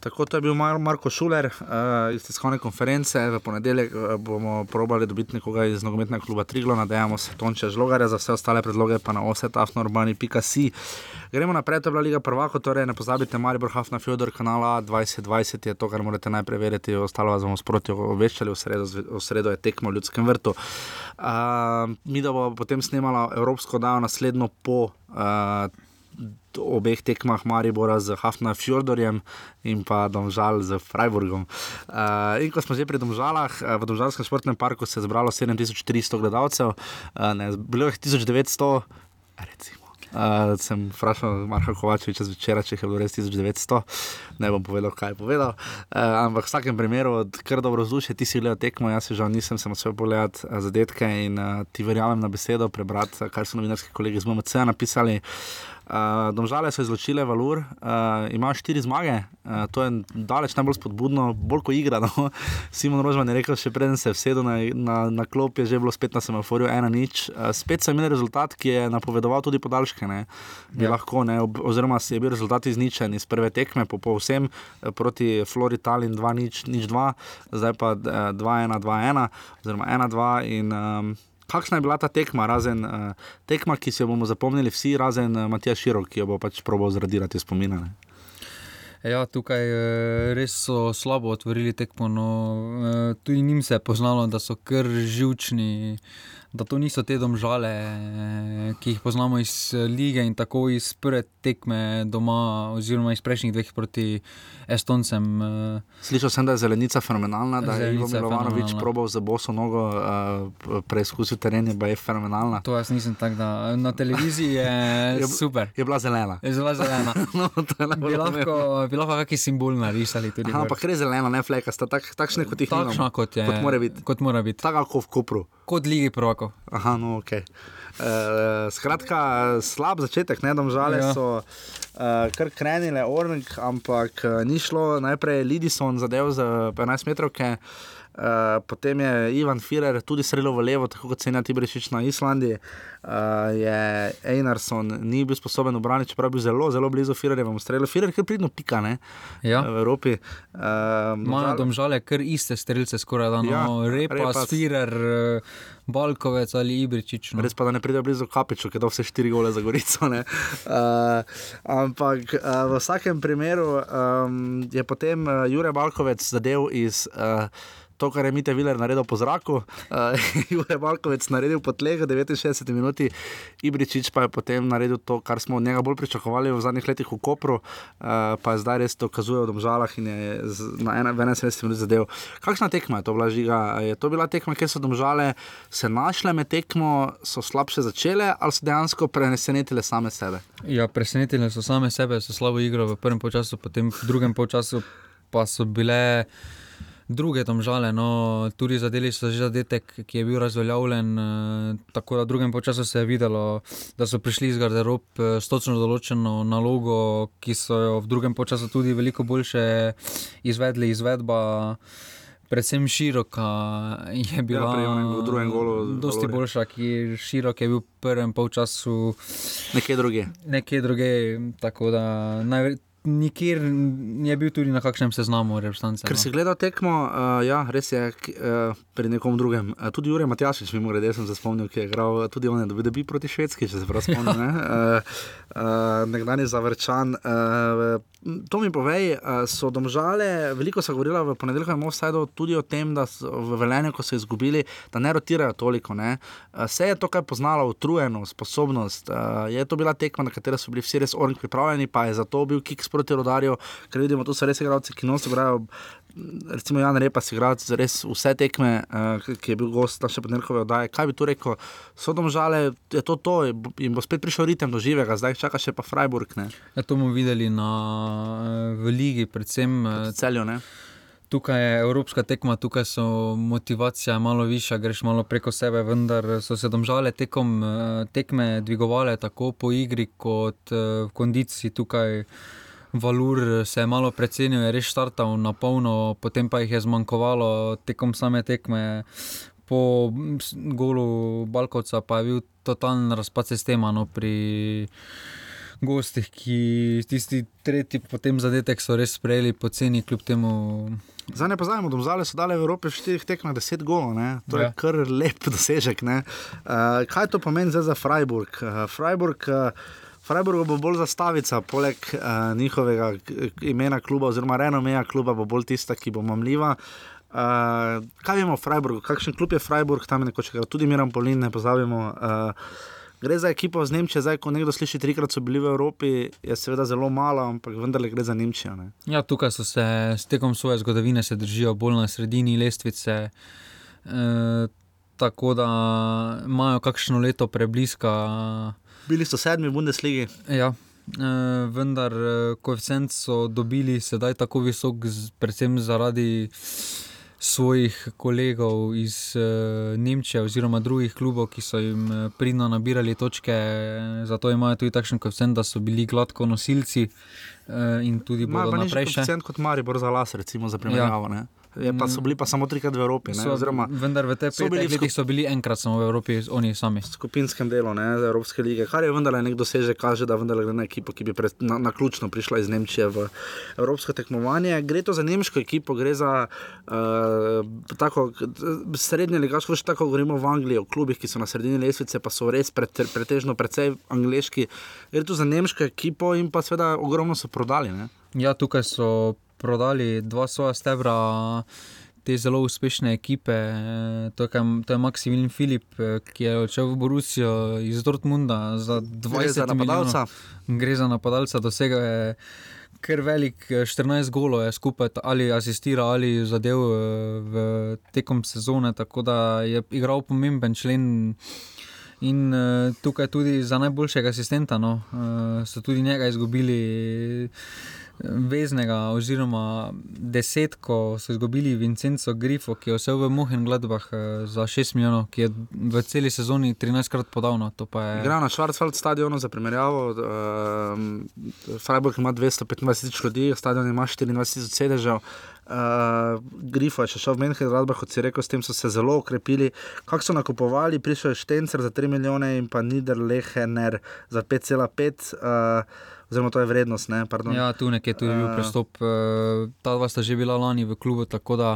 Tako to je bil Mar Marko Šuler uh, iz tiskovne konference. V ponedeljek uh, bomo probali dobiti nekoga iz nogometnega kluba Triglo, nadejamo se Tonča Žlogarja, za vse ostale predloge pa na osetafnorbani.si. Gremo naprej, to je bila Liga Prvako, torej ne pozabite, Maribor Hafna Fjodor, kanala 2020 je to, kar morate najprej verjeti, ostalo vas bomo sproti obveščali, v sredo, v sredo je tekmo v Ljudskem vrtu. Uh, mi da bo potem snemala Evropsko dajo naslednjo po uh, obeh tekmah Maribora z Hafna Fjordorjem in pa Domžal z Freiburgom. Uh, in ko smo že pri Domžalah, uh, v Domžalskem športnem parku se je zbralo 7300 gledalcev, uh, ne, bilo je 1900, recimo. Uh, sem vprašal Marka Kovačeviča zvečer, če je bilo res 1900, ne bom povedal, kaj je povedal. Uh, ampak v vsakem primeru, kar dobro vzdušje, ti si gledal tekmo, jaz se žal nisem, sem odšel pogledat uh, zadetke in uh, ti verjamem na besedo, prebrati, kar so novinarski kolegi z MMC napisali. Uh, domžale so izločile Valur, uh, ima štiri zmage, uh, to je daleč najbolj spodbudno, bolj kot igra. No? Simon Rožman je rekel, še preden se je vsedel na, na, na klop, je že bilo spet na semaforju ena nič. Uh, spet so imeli rezultat, ki je napovedoval tudi podaljške. Ne? Bi Ja. lahko, ne? Ob, oziroma je bil rezultat izničen iz prve tekme, po povsem eh, proti Flori Talin 2 nič, nič 2, zdaj pa eh, 2-1, 2-1, oziroma 1-2 in. Um, Kakšna je bila ta tekma, razen uh, tekma, ki si jo bomo zapomnili vsi, razen uh, Matija Širok, ki jo bo pač probal zradirati spominane? Ja, tukaj eh, res so slabo otvorili tekmo. No, tudi njim se je poznalo, da so kar živčni, da to niso te domžale, eh, ki jih poznamo iz eh, lige in tako iz prve tekme doma, oziroma iz prejšnjih dveh proti Estoncem. eh, Slišal sem, da je zelenica fenomenalna, da je je Milovanovič probal za boso nogo uh, preizkusil teren, pa je fenomenalna. To jaz nisem tak, da na televiziji je Je super. Je bila zelena. Je zelo zelena. No, je Bi lahko, bi lahko kakšen simbol narisali tudi. Ampak res zelena, ne flekasta, tak, takšne kot jih Takšna imamo. kot je. Kot mora biti. Kot mora biti. Tako kot v Kopru. Kot Ligi prvakov. Aha, no, ok. Uh, skratka, slab začetek, ne domžale ja. So uh, kar krenile, Ornik, ampak uh, ni šlo. Najprej je Lidison zadev za 15 metrov. Uh, potem je Ivan Firer tudi sredil v levo, tako kot Senja Tibrešič na Islandiji. Uh, je Einarsson ni bil sposoben obraniti, čeprav je bil zelo, zelo blizu Firerjevemu strelu. Firer, ki pridno pika ne, Ja. v Evropi. Uh, Imajo domžale kar iste strelce, skoraj da no, Ja, Repa, Repas. Spirer, eh, Balkovec ali Ibričič. No. Res pa da ne pride blizu Kapiču, ki je dal vse štiri gole za Gorico. ne. Uh, ampak uh, v vsakem primeru um, je potem uh, Jurek Balkovec zadev iz uh, to, kar je Mite Viler naredil po zraku, uh, Jure Malkovec naredil po tleh, 69 minut, Ibričič pa je potem naredil to, kar smo od njega bolj pričakovali v zadnjih letih v Kopru, uh, pa je zdaj res dokazuje v domžalah in je z, na 71 minut zadev. Kakšna tekma je to bila žiga? Je to bila tekma, kjer so domžale se našle med tekmo, so slabše začele ali so dejansko presenetile same sebe? Ja, presenetili so same sebe, so slabo igrali v prvem času, potem v drugem času pa so bile druge tam žale. No, tudi zadeli so že zadetek, ki je bil razveljavljen. eh, Tako da v drugem času se je videlo, da so prišli iz garderob eh, s točno določeno nalogo, ki so jo v drugem času tudi veliko boljše izvedli. Izvedba, predvsem široka, je bila pri onem v drugem golu Dosti Valorja. boljša, ki širok je bil v prvem polčasu Nekje druge. nekje druge. Tako da najver- nikjer ni bil tudi na kakšnem seznamu reprezentance. Ker no. si gledal tekmo, uh, ja, res je uh, pri nekom drugem. Uh, tudi Jurek Matjašič, mimo grede, sem se spomnil, ki je igral, tudi on je dobil debi proti Švedski, če se prav spomnim. ne. Uh, uh, nekdani zavrčan. Uh, to mi povej, uh, so domžale, veliko so govorila v ponedeljkovem offsajdu tudi o tem, da so v Velenju, ko so izgubili, da ne rotirajo toliko. Ne. Uh, se je to kaj poznalo, utrujenost, sposobnost. Uh, je to bila tekma, na katero so bili vsi res orni pripravljeni, pa je zato bil kiks proti rodarju, ker vidimo, tu so res igralci, ki nosi igrajo. Recimo Jan Repa, si igral za res vse tekme, uh, ki je bil gost naše ponedeljkove oddaje. Kaj bi tu rekel? So domžale, je to to, in bo spet prišel ritem do živega, zdaj čaka še pa Freiburg, ne, Ja, to bomo videli na, v ligi, predvsem eh, celjo, ne. tukaj je evropska tekma, tukaj so motivacija malo višja, greš malo preko sebe, vendar so se domžale tekom eh, tekme dvigovale tako po igri kot v kondiciji tukaj. Valur se je malo precenil, je res štartal na polno, potem pa jih je zmanjkovalo tekom same tekme. Po golu Balkovca pa je bil totalen razpad sistema no, pri gostih, ki tisti tretji potem zadetek so res sprejeli poceni, kljub temu. Zdaj ne pozabimo, domžale so dale v Evropi v štirih tekmah 10 golov, ne? to je Ja. kar lep dosežek. ne. Uh, kaj to pomeni za Freiburg? Uh, Freiburg uh, Freiburg bo bolj zastavica, poleg uh, njihovega k- imena kluba, oziroma renomeja kluba, bo bolj tista, ki bo mamljiva. Uh, kaj vemo o Freiburgu, kakšen klub je Freiburg, tam je nekoč tudi Miran Polin, ne pozabimo. Uh, Gre za ekipo z Nemčije, zdaj, ko nekdo sliši, trikrat so bili v Evropi, je seveda zelo malo, ampak vendarle gre za Nemčijo. Ne? Ja, tukaj so se s tekom svoje zgodovine držijo bolj na sredini lestvice. E, tako da imajo kakšno leto prebliska. Bili so sedmi v Bundesligi. Ja. E, vendar e, koeficient so dobili sedaj tako visok, z- predvsem zaradi svojih kolegov iz e, Nemčije oziroma drugih klubov, ki so jim e, pridno nabirali točke, e, zato imajo tudi takšen koeficient, da so bili gladko nosilci e, in tudi Imajo bodo pa nižji naprej še. koeficient kot Maribor za las, recimo za primerjavo. Ja. Pa so bili pa samo trikrat v Evropi, ne? So, oziroma vendar v teh petih letih so bili enkrat samo v Evropi, oni sami. v skupinskem delu ne, Evropske lige, kar je vendarle nek dosežek, kaže, da vendarle gre na ekipo, ki bi pre, na, na ključno prišla iz Nemčije v Evropsko tekmovanje. Gre to za nemško ekipo, gre za uh, tako srednje ligaško, še tako govorimo v Angliji, o klubih, ki so na sredini lestvice, pa so res pret, pretežno precej angliški. Gre tu za nemško ekipo in pa seveda ogromno so prodali. Ne? Ja, tukaj so prodali dva svoja stebra. Te zelo uspešne ekipe, eh, to je, to je Maximilian Filip, eh, ki je odšel v Borusijo iz Dortmunda za 20 Gre za napadalca. milijonov. Gre za napadalca, dosega je kar velik, eh, 14 golov je skupaj ali asistira ali zadev eh, v tekom sezone, tako da je igral pomemben člen. In uh, tukaj tudi za najboljšega asistenta no, uh, so tudi njega izgubili. Veznega, oziroma desetko so izgubili Vincenzo Grifo, ki je vse v Mohen Gladbah eh, za 6 milijonov, ki je v celi sezoni 13krat podal. No, je. Igra na Švarcvald stadionu za primerjavo. Um, Freiburg ima 225 tisoč ljudi, stadion ima 24 tisoč sedežev. Uh, Grifo je še šel v Menhe, zgradba, kot si rekel, s tem so se zelo okrepili. Kako so nakupovali, prišel je Štencer za 3 milijone in pa Niederlehener za 5,5, uh, oziroma to je vrednost. Ne, pardon. Ja, tu nekje tudi bil Eh. prestop. eh, Ta dva sta že bila lani v klubu, tako da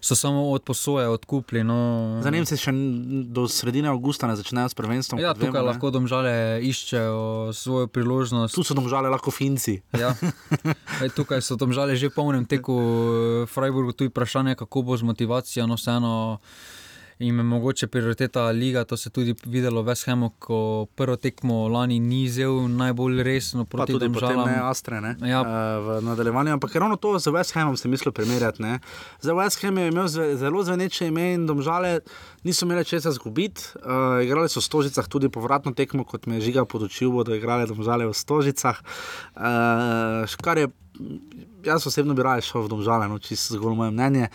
so samo od posoje odkupili. No. Za Nemce še do sredine avgusta ne začnejo s prvenstvom. Ja, vemo, tukaj ne. lahko domžale iščejo svojo priložnost. Tu so domžale lahko Finci. Ja. Ej, tukaj so tam žale že v polnem teku, v Freiburgu tu je vprašanje, kako bo z motivacijo. No, vseeno jim je mogoče prioriteta liga. To se je tudi videlo v Veshemu, ko prvo tekmo lani ni vzel najbolj resno proti potem domžalam. ne Astre, ne? Ja. Uh, v nadaljevanju. Ampak ravno to z West Hamom sem mislil primerjati. Ne? Za West Ham je imel zelo zveneče ime in domžale niso imeli česa zgubiti. Uh, igrali so v Stožicah tudi povratno tekmo, kot me je žiga podočil, bodo igrali domžale v Stožicah. Uh, kar je, jaz osebno bi raje šel v domžale, no, čisto zgolj moje mnenje.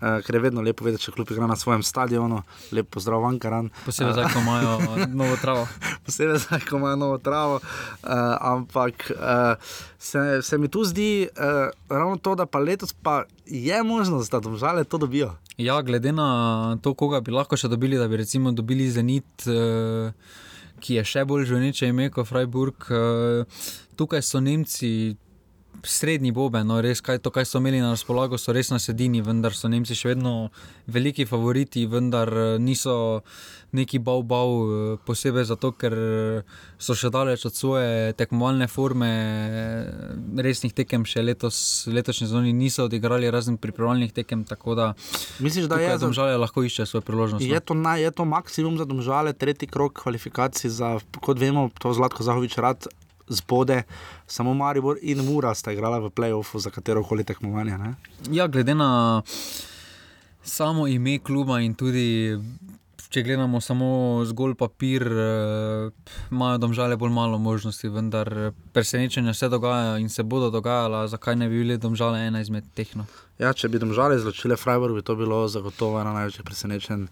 Uh, ker je vedno lepo vedeti, če klub igra na svojem stadionu, lep pozdrav, Ankaran. Posebej zdaj, ko imajo novo travo. posebej zdaj, ko imajo novo travo. Uh, ampak uh, se, se mi tu zdi uh, ravno to, da pa letos pa je možnost, da domžale to dobijo. Ja, glede na to, koga bi lahko še dobili, da bi recimo dobili Zenit, eh, ki je še bolj žveneče ime kot Freiburg. eh, Tukaj so Nemci. Srednji boben, no res, kaj, to, kaj so imeli na razpolago, so res na sedini, vendar so Nemci še vedno veliki favoriti, vendar eh, niso neki bau-bau, eh, posebej zato, ker eh, so še daleč od svoje tekmovalne forme, resnih tekem še letos, letošnji sezoni niso odigrali, razen pripravljalnih tekem, da Misliš, da je tukaj za, domžale lahko išče svoje priložnosti. je, to naj, je to maksimum za domžale, tretji krok kvalifikacij za, kot vemo, to Zlatko Zahovič rad zbode, samo Maribor in Mura sta igrala v playoffu za katero koli tekmovanje. Ne? Ja, glede na samo ime kluba in tudi. Če gledamo samo zgolj papir, eh, imajo domžale bolj malo možnosti, vendar eh, presenečenja se dogajajo in se bodo dogajala, zakaj ne bi bili domžale ena izmed teh. No. Ja, če bi domžale izločile Freiburg, bi to bilo zagotovo ena največjih presenečenj.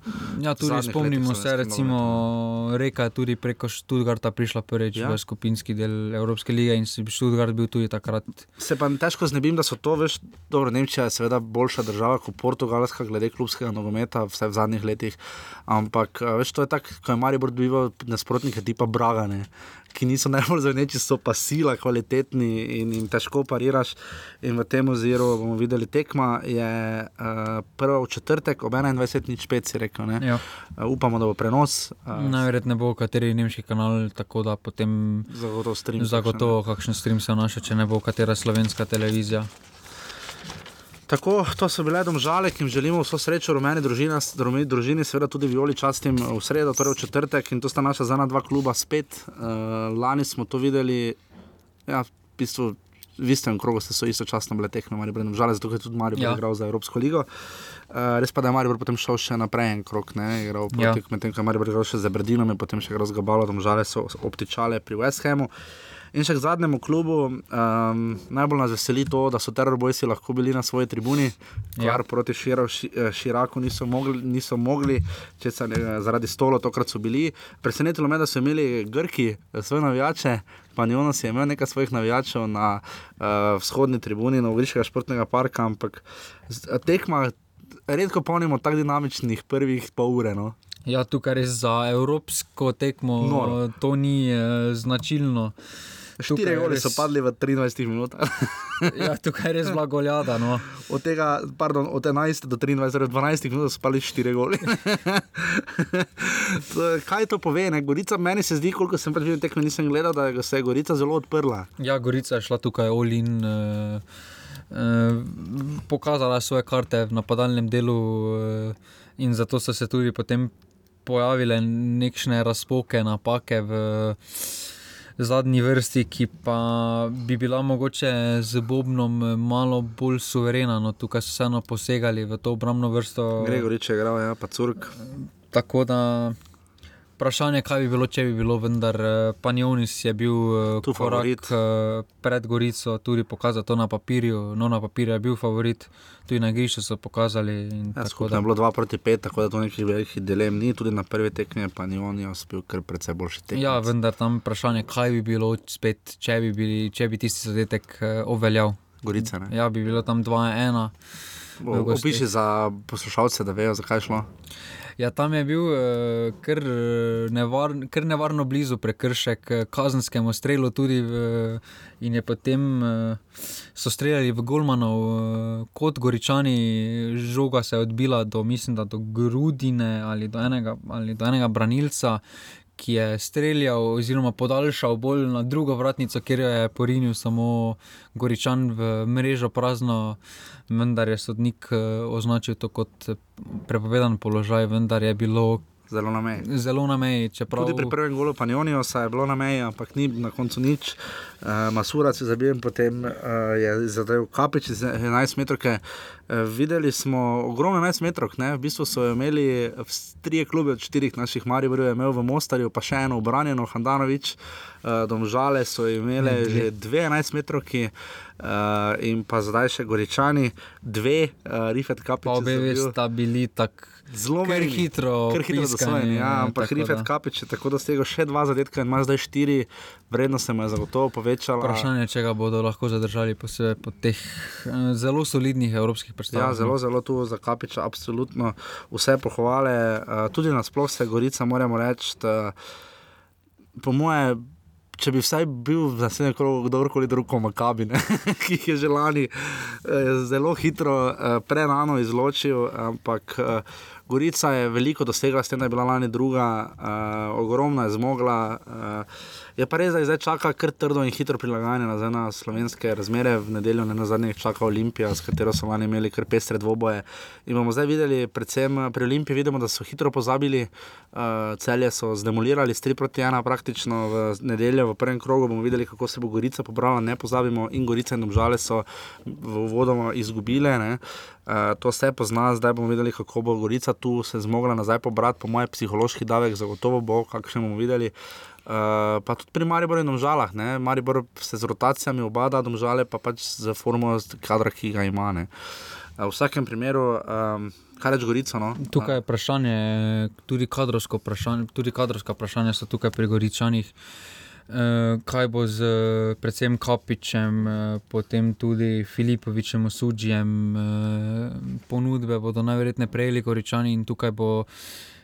Ja, tudi spomnimo se, recimo, Reka je tudi preko Študgarta prišla prvič Ja. v skupinski del Evropske lige in si Študgart bil tudi takrat. Se pa težko znebim, da so to veš, dobro, Nemčija je seveda boljša država kot Portugalska, glede klubskega nogometa, vse v zadnjih letih. Ampak veš, to je tako, ko je Maribor dobival nasprotnike tipa Bragane, ki niso najbolj zveneči, so pa sila, kvalitetni in jim težko pariraš. In v tem oziru bomo videli tekma, je uh, prva v četrtek ob 21.05, si rekel. Uh, upamo, da bo prenos. Uh, Najverjetneje bo kateri nemški kanal, tako da potem Zagotovo stream. zagotovo kakšen stream se vnaša, če ne bo katera slovenska televizija. Tako, to so bile domžale, ki jim želimo vso srečo, rumeni družina, rumeni družini, seveda tudi violi častim v sredo, torej v četrtek in to sta naša zadnja dva kluba spet. Uh, lani smo to videli, ja, v bistvu. V istem krogu ste so istočasno bile tekme, ali pa žal, zato je tudi Marijo ja. Igral za Evropsko ligo. Uh, res pa da je Marijo potem šel še naprej en krok, ne, igral Ja. medtem ko je Marijo igral še za Berdinom in potem še igral z Gabalo, tam žale so obtičale pri West Hamu. In še k zadnjemu klubu, um, najbolj nas veseli to, da so terorbojci lahko bili na svoji tribuni, kar Ja. proti Širo, ši, eh, Širaku niso mogli, niso mogli če se zaradi stolo, tokrat so bili. Presenetilo me, da so imeli Grki eh, svoje navijače. Panjonos je imel nekaj svojih navijačev na uh, vzhodni tribuni Novogoriškega športnega parka, ampak tekma, redko polnimo tako dinamičnih prvih pol ure. No. Ja, tukaj res za evropsko tekmo Noro. to ni eh, značilno. Štiri je goli res- so padli v 23 minutah. Ja, tukaj je res bila goljada. No. Od tega, pardon, od 11 do 23, torej 12 minut so 4 goli. To- Kaj to pove? Ne? Gorica, meni se zdi, koliko sem pač videl tekme, nisem gledal, da je- se je Gorica zelo odprla. Ja, Gorica je šla tukaj Olin. Uh, uh, pokazala svoje karte v napadalnem delu, uh, in zato so se tudi potem pojavile nekšne razpoke, napake v zadnji vrsti, ki pa bi bila mogoče z Bobnom eh, malo bolj suverena. No, tukaj so vseeno posegali v to obrambno vrsto. Gregorič je igral, ja, pa Curk. Tako da vprašanje, kaj bi bilo, če bi bilo, vendar eh, Panjonis je bil eh, Tu korak favorit. eh, pred Gorico, tudi pokazal to na papirju. No, na papirju je bil favorit, tudi na igrišču so pokazali. in Ja, skupno je bilo 2 proti 5, tako da to nekih velikih dilem ni. Tudi na prvi tekmi pa ni on, jaz bil kar precej boljši tekmi. Ja, vendar tam vprašanje, kaj bi bilo spet, če bi, bili, če bi tisti zadetek obveljal. Gorica. Ne? Ja, bi bilo tam 2-1. O- Opiši za poslušalce, da vejo, zakaj je šlo. Ja, tam je bil uh, kar, eh, nevar, kar nevarno blizu prekršek eh, kazenskemu strelu, tudi v, in je potem uh, so streljali v Golmanov, uh, kot Goričani, žoga se je odbila do, mislim, do Grudine ali do enega, ali do enega branilca. Ki je streljal, oziroma podaljšal bolj na drugo vratnico, kjer je porinil samo Goričan v mrežo prazno, vendar je sodnik uh, označil to kot prepovedan položaj, vendar je bilo Zelo na meji. zelo na meji. Čeprav... Tudi pri prvem golu Panjonijo je bilo na meji, ampak ni na koncu nič. Uh, Masura se zabijem, potem uh, je zadev kapič iz 11 metrov. Uh, videli smo ogromno 11 metrov, v bistvu so imeli tri klube od štirih naših Marijo, je imel v Mostarju, pa še eno obranjeno, Handanovič, uh, Domžale so imeli Ne, dve. že dve 11 metrovki. Uh, in pa zdaj še Goričani, dve, uh, Rifet Kapič. obe je zabil. sta bili tako Zelo Kar hitro kar hitro dosvojeni. Ja, ampak Rifet. Kapič je tako dosegel še dva zadetka in ima zdaj štiri, vrednost se mu je zagotovo povečala. vprašanje, če ga bodo lahko zadržali posebej po teh eh, zelo solidnih evropskih Ja, predstavah. zelo, zelo tu za Kapiča, absolutno vse pohvale. Uh, tudi nasplošno se Gorica, moramo reči, da, po moje. Če bi vsaj bil v naslednjem krogu kdorkoli drug, Makabi, ne, ki je že lani eh, zelo hitro, eh, prerano izločil, ampak eh, Gorica je veliko dosegla, s tem, da je bila lani druga, eh, ogromno je zmogla. Eh, je pa res, da zdaj čaka kar trdo in hitro prilagajanje nazaj na slovenske razmere. V nedeljo ne na zadnje čaka Olimpija, s katero so lani imeli kar pestre dvoboje. In bomo zdaj videli, predvsem pri Olimpiji, vidimo, da so hitro pozabili, uh, celje so zdemolirali s 3 proti 1 praktično v nedeljo, v prvem krogu bomo videli, kako se bo Gorica pobrala, ne pozabimo, in Gorica in Domžale so v uvodoma izgubile. Ne? Uh, to se pozna, zdaj bomo videli, kako bo Gorica tu se zmogla nazaj pobrati, po mojem, psihološki davek, zagotovo bo, kakšen bomo videli. Uh, pa tudi pri Mariboru in Domžalah, ne? Maribor se z rotacijami obada, Domžale pa pač z formo kadra, ki ga ima. ne. Uh, v vsakem primeru, um, kaj reč Gorico? No? Tukaj je vprašanje, tudi kadrovsko vprašanje, tudi kadrovska vprašanja so tukaj pri Goričanih. Eh, kaj bo z eh, predvsem Kapičem, eh, potem tudi Filipovičem, Osuđijem, eh, ponudbe bodo najverjetneje prejeli Goričani in tukaj bo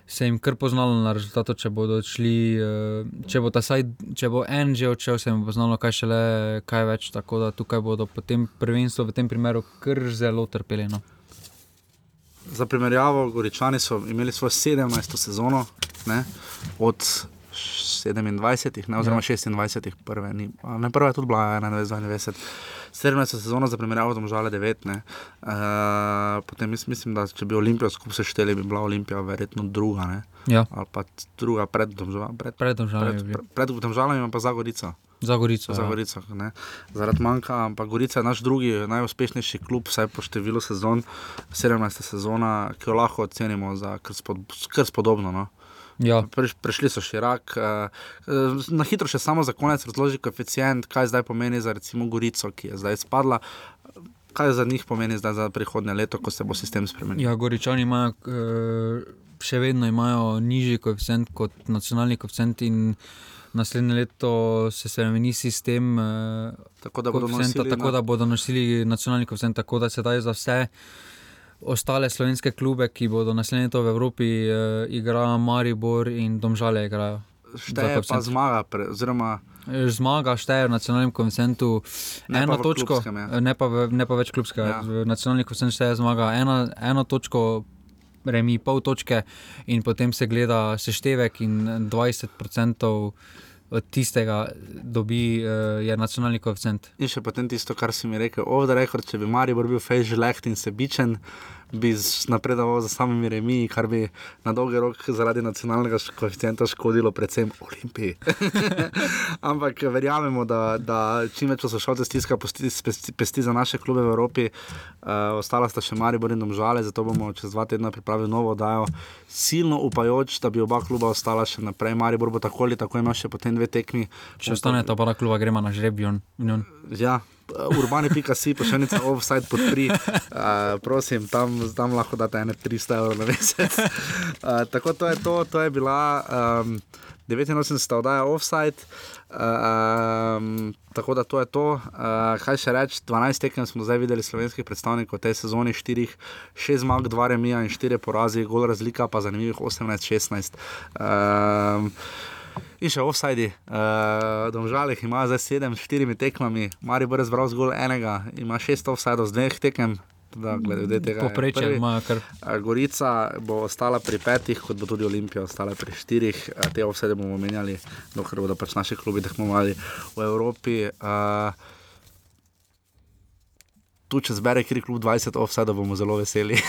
se jim kar poznalo na rezultatu, če bodo odšli, eh, če bo, ta saj, če bo en že odšel, se jim bo poznalo, kaj šele kaj več, tako da tukaj bodo potem prvenstvo v tem primeru kar zelo trpeli. No. Za primerjavo, Goričani so imeli svojo 17. sezono, ne, od 27, ne, oziroma Ja. 26, prve, ni, ne prva je tudi bila 21, 17. sezona za primerjavo, domžale 9. Ne, uh, potem mis, mislim, da če bi Olimpijo skupaj sešteli, bi bila Olimpija verjetno druga, ne, Ja, ali pa druga pred domžalami. Pred, predtem žal pred, bil. pred, pred domžalami pa za Gorico. Za Gorico. Za ja. Zaradi manjka, ampak Gorica je naš drugi najuspešnejši klub, vsaj po številu sezon, 17. sezona, ki jo lahko ocenimo za kar, spod, kar spodobno. No. Ja, Preš, prešli so širak. Uh, na hitro še samo za konec razloži koeficient, kaj zdaj pomeni za recimo Gorico, ki je zdaj spadla. Kaj za njih pomeni zdaj za prihodnje leto, ko se bo sistem spremenil? ja, Goričani imajo, eh, še vedno imajo nižji koeficient kot nacionalni koeficient in naslednje leto se spremeni sistem. eh, Tako da bodo nosili tako na- da bodo nosili nacionalni koeficient, tako da sedaj za vse ostale slovenske klube, ki bodo naslednje leto v Evropi uh, igrali, Maribor in Domžale igrajo. Šteje pa zmaga, pre, oziroma Eh, Zmaga šteje v nacionalnem koeficientu Ne eno točko, klubskem, ja. eh, ne pa, v, ne pa več klubskega. Ja. V nacionalni koeficient šteje zmaga ena, eno točko, remi pol točke, in potem se gleda seštevek, in 20% od tistega dobi, uh, je nacionalni koeficient. In še potem tisto, kar si mi rekel, off the record, če bi Maribor bil fejž leht in sebičen, bi napredoval za samimi remi, kar bi na dolgi rok zaradi nacionalnega koeficienta škodilo predvsem Olimpiji. Ampak verjamemo, da, da čim več poslušalcev stiska pesti, pesti, pesti za naše klube v Evropi. Uh, ostala sta še Maribor in Domžale, zato bomo čez dva tedna pripravili novo oddajo. Silno upajoč, da bi oba kluba ostala še naprej. Maribor bo tako ali tako imel še potem dve tekmi. Če ostane ta para kluba, gremo na žrebijon. Ja, urbane.si, pošiljnica offside podpri. Uh, prosim, tam, tam lahko date ene 300 evrov na mesec. Uh, tako to je to, to je bila. Um, 89 oddaja offside. Um, tako da to je to. Uh, kaj še reči, 12 tekem smo zdaj videli slovenskih predstavnikov v tej sezoni, 4, 6 zmag, 2 remija in 4 porazi, gol razlika pa zanimivih 18-16. Um, In še offside, uh, domžalih ima zdaj 7, 4 tekmami, Mari bo razbral zgolj enega, ima 6 offside z dveh tekem. Da, glede tega, je Poprečje imajo kar. A Gorica bo ostala pri petih, kot bo tudi Olimpija ostala pri štirih. A Te vse bomo menjali, dokler bodo pač naši klubi tekmovali v Evropi. A, Tu, če zbere kjer klub 20 offside, bomo zelo veseli.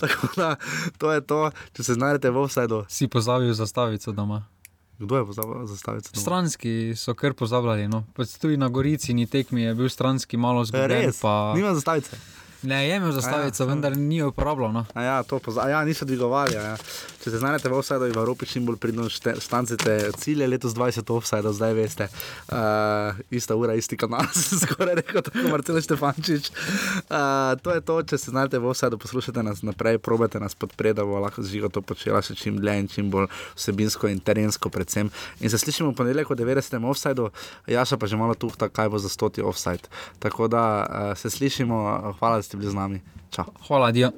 Tako da, to je to, če se znajdete v offsideu. Si pozabil zastavico doma. Kdo je pozabil zastaviti? domov? Stranski so kar pozabljali. No. Pač Tudi na Gorici ni tekmi, je bil stranski malo zgubljen. Res, Pa... nima zastavice. Ne, je imel zastavico, ja, vendar ni jo uporabljal. No. A ja, poza... a ja, niso dvigovali. Ja. Če se znajdete v offsideu v Evropi, čim bolj pridno štancite cilje, letos 20 offsidov, zdaj veste. Uh, ista ura, isti kanal, skoraj rekel, tako Marcel Štefančič. Uh, to je to, če se znajdete v offsideu, poslušajte nas naprej, probajte nas podpreti, da bo lahko živo to počela še čim dlje in čim bolj vsebinsko in terensko predvsem. In se slišimo v ponedeljek o 90. offsideu, Jaša pa že malo tuhta, kaj bo za stoti offside. Tako da uh, se slišimo, hvala, ste bili z nami. Čau. Hvala, Dio.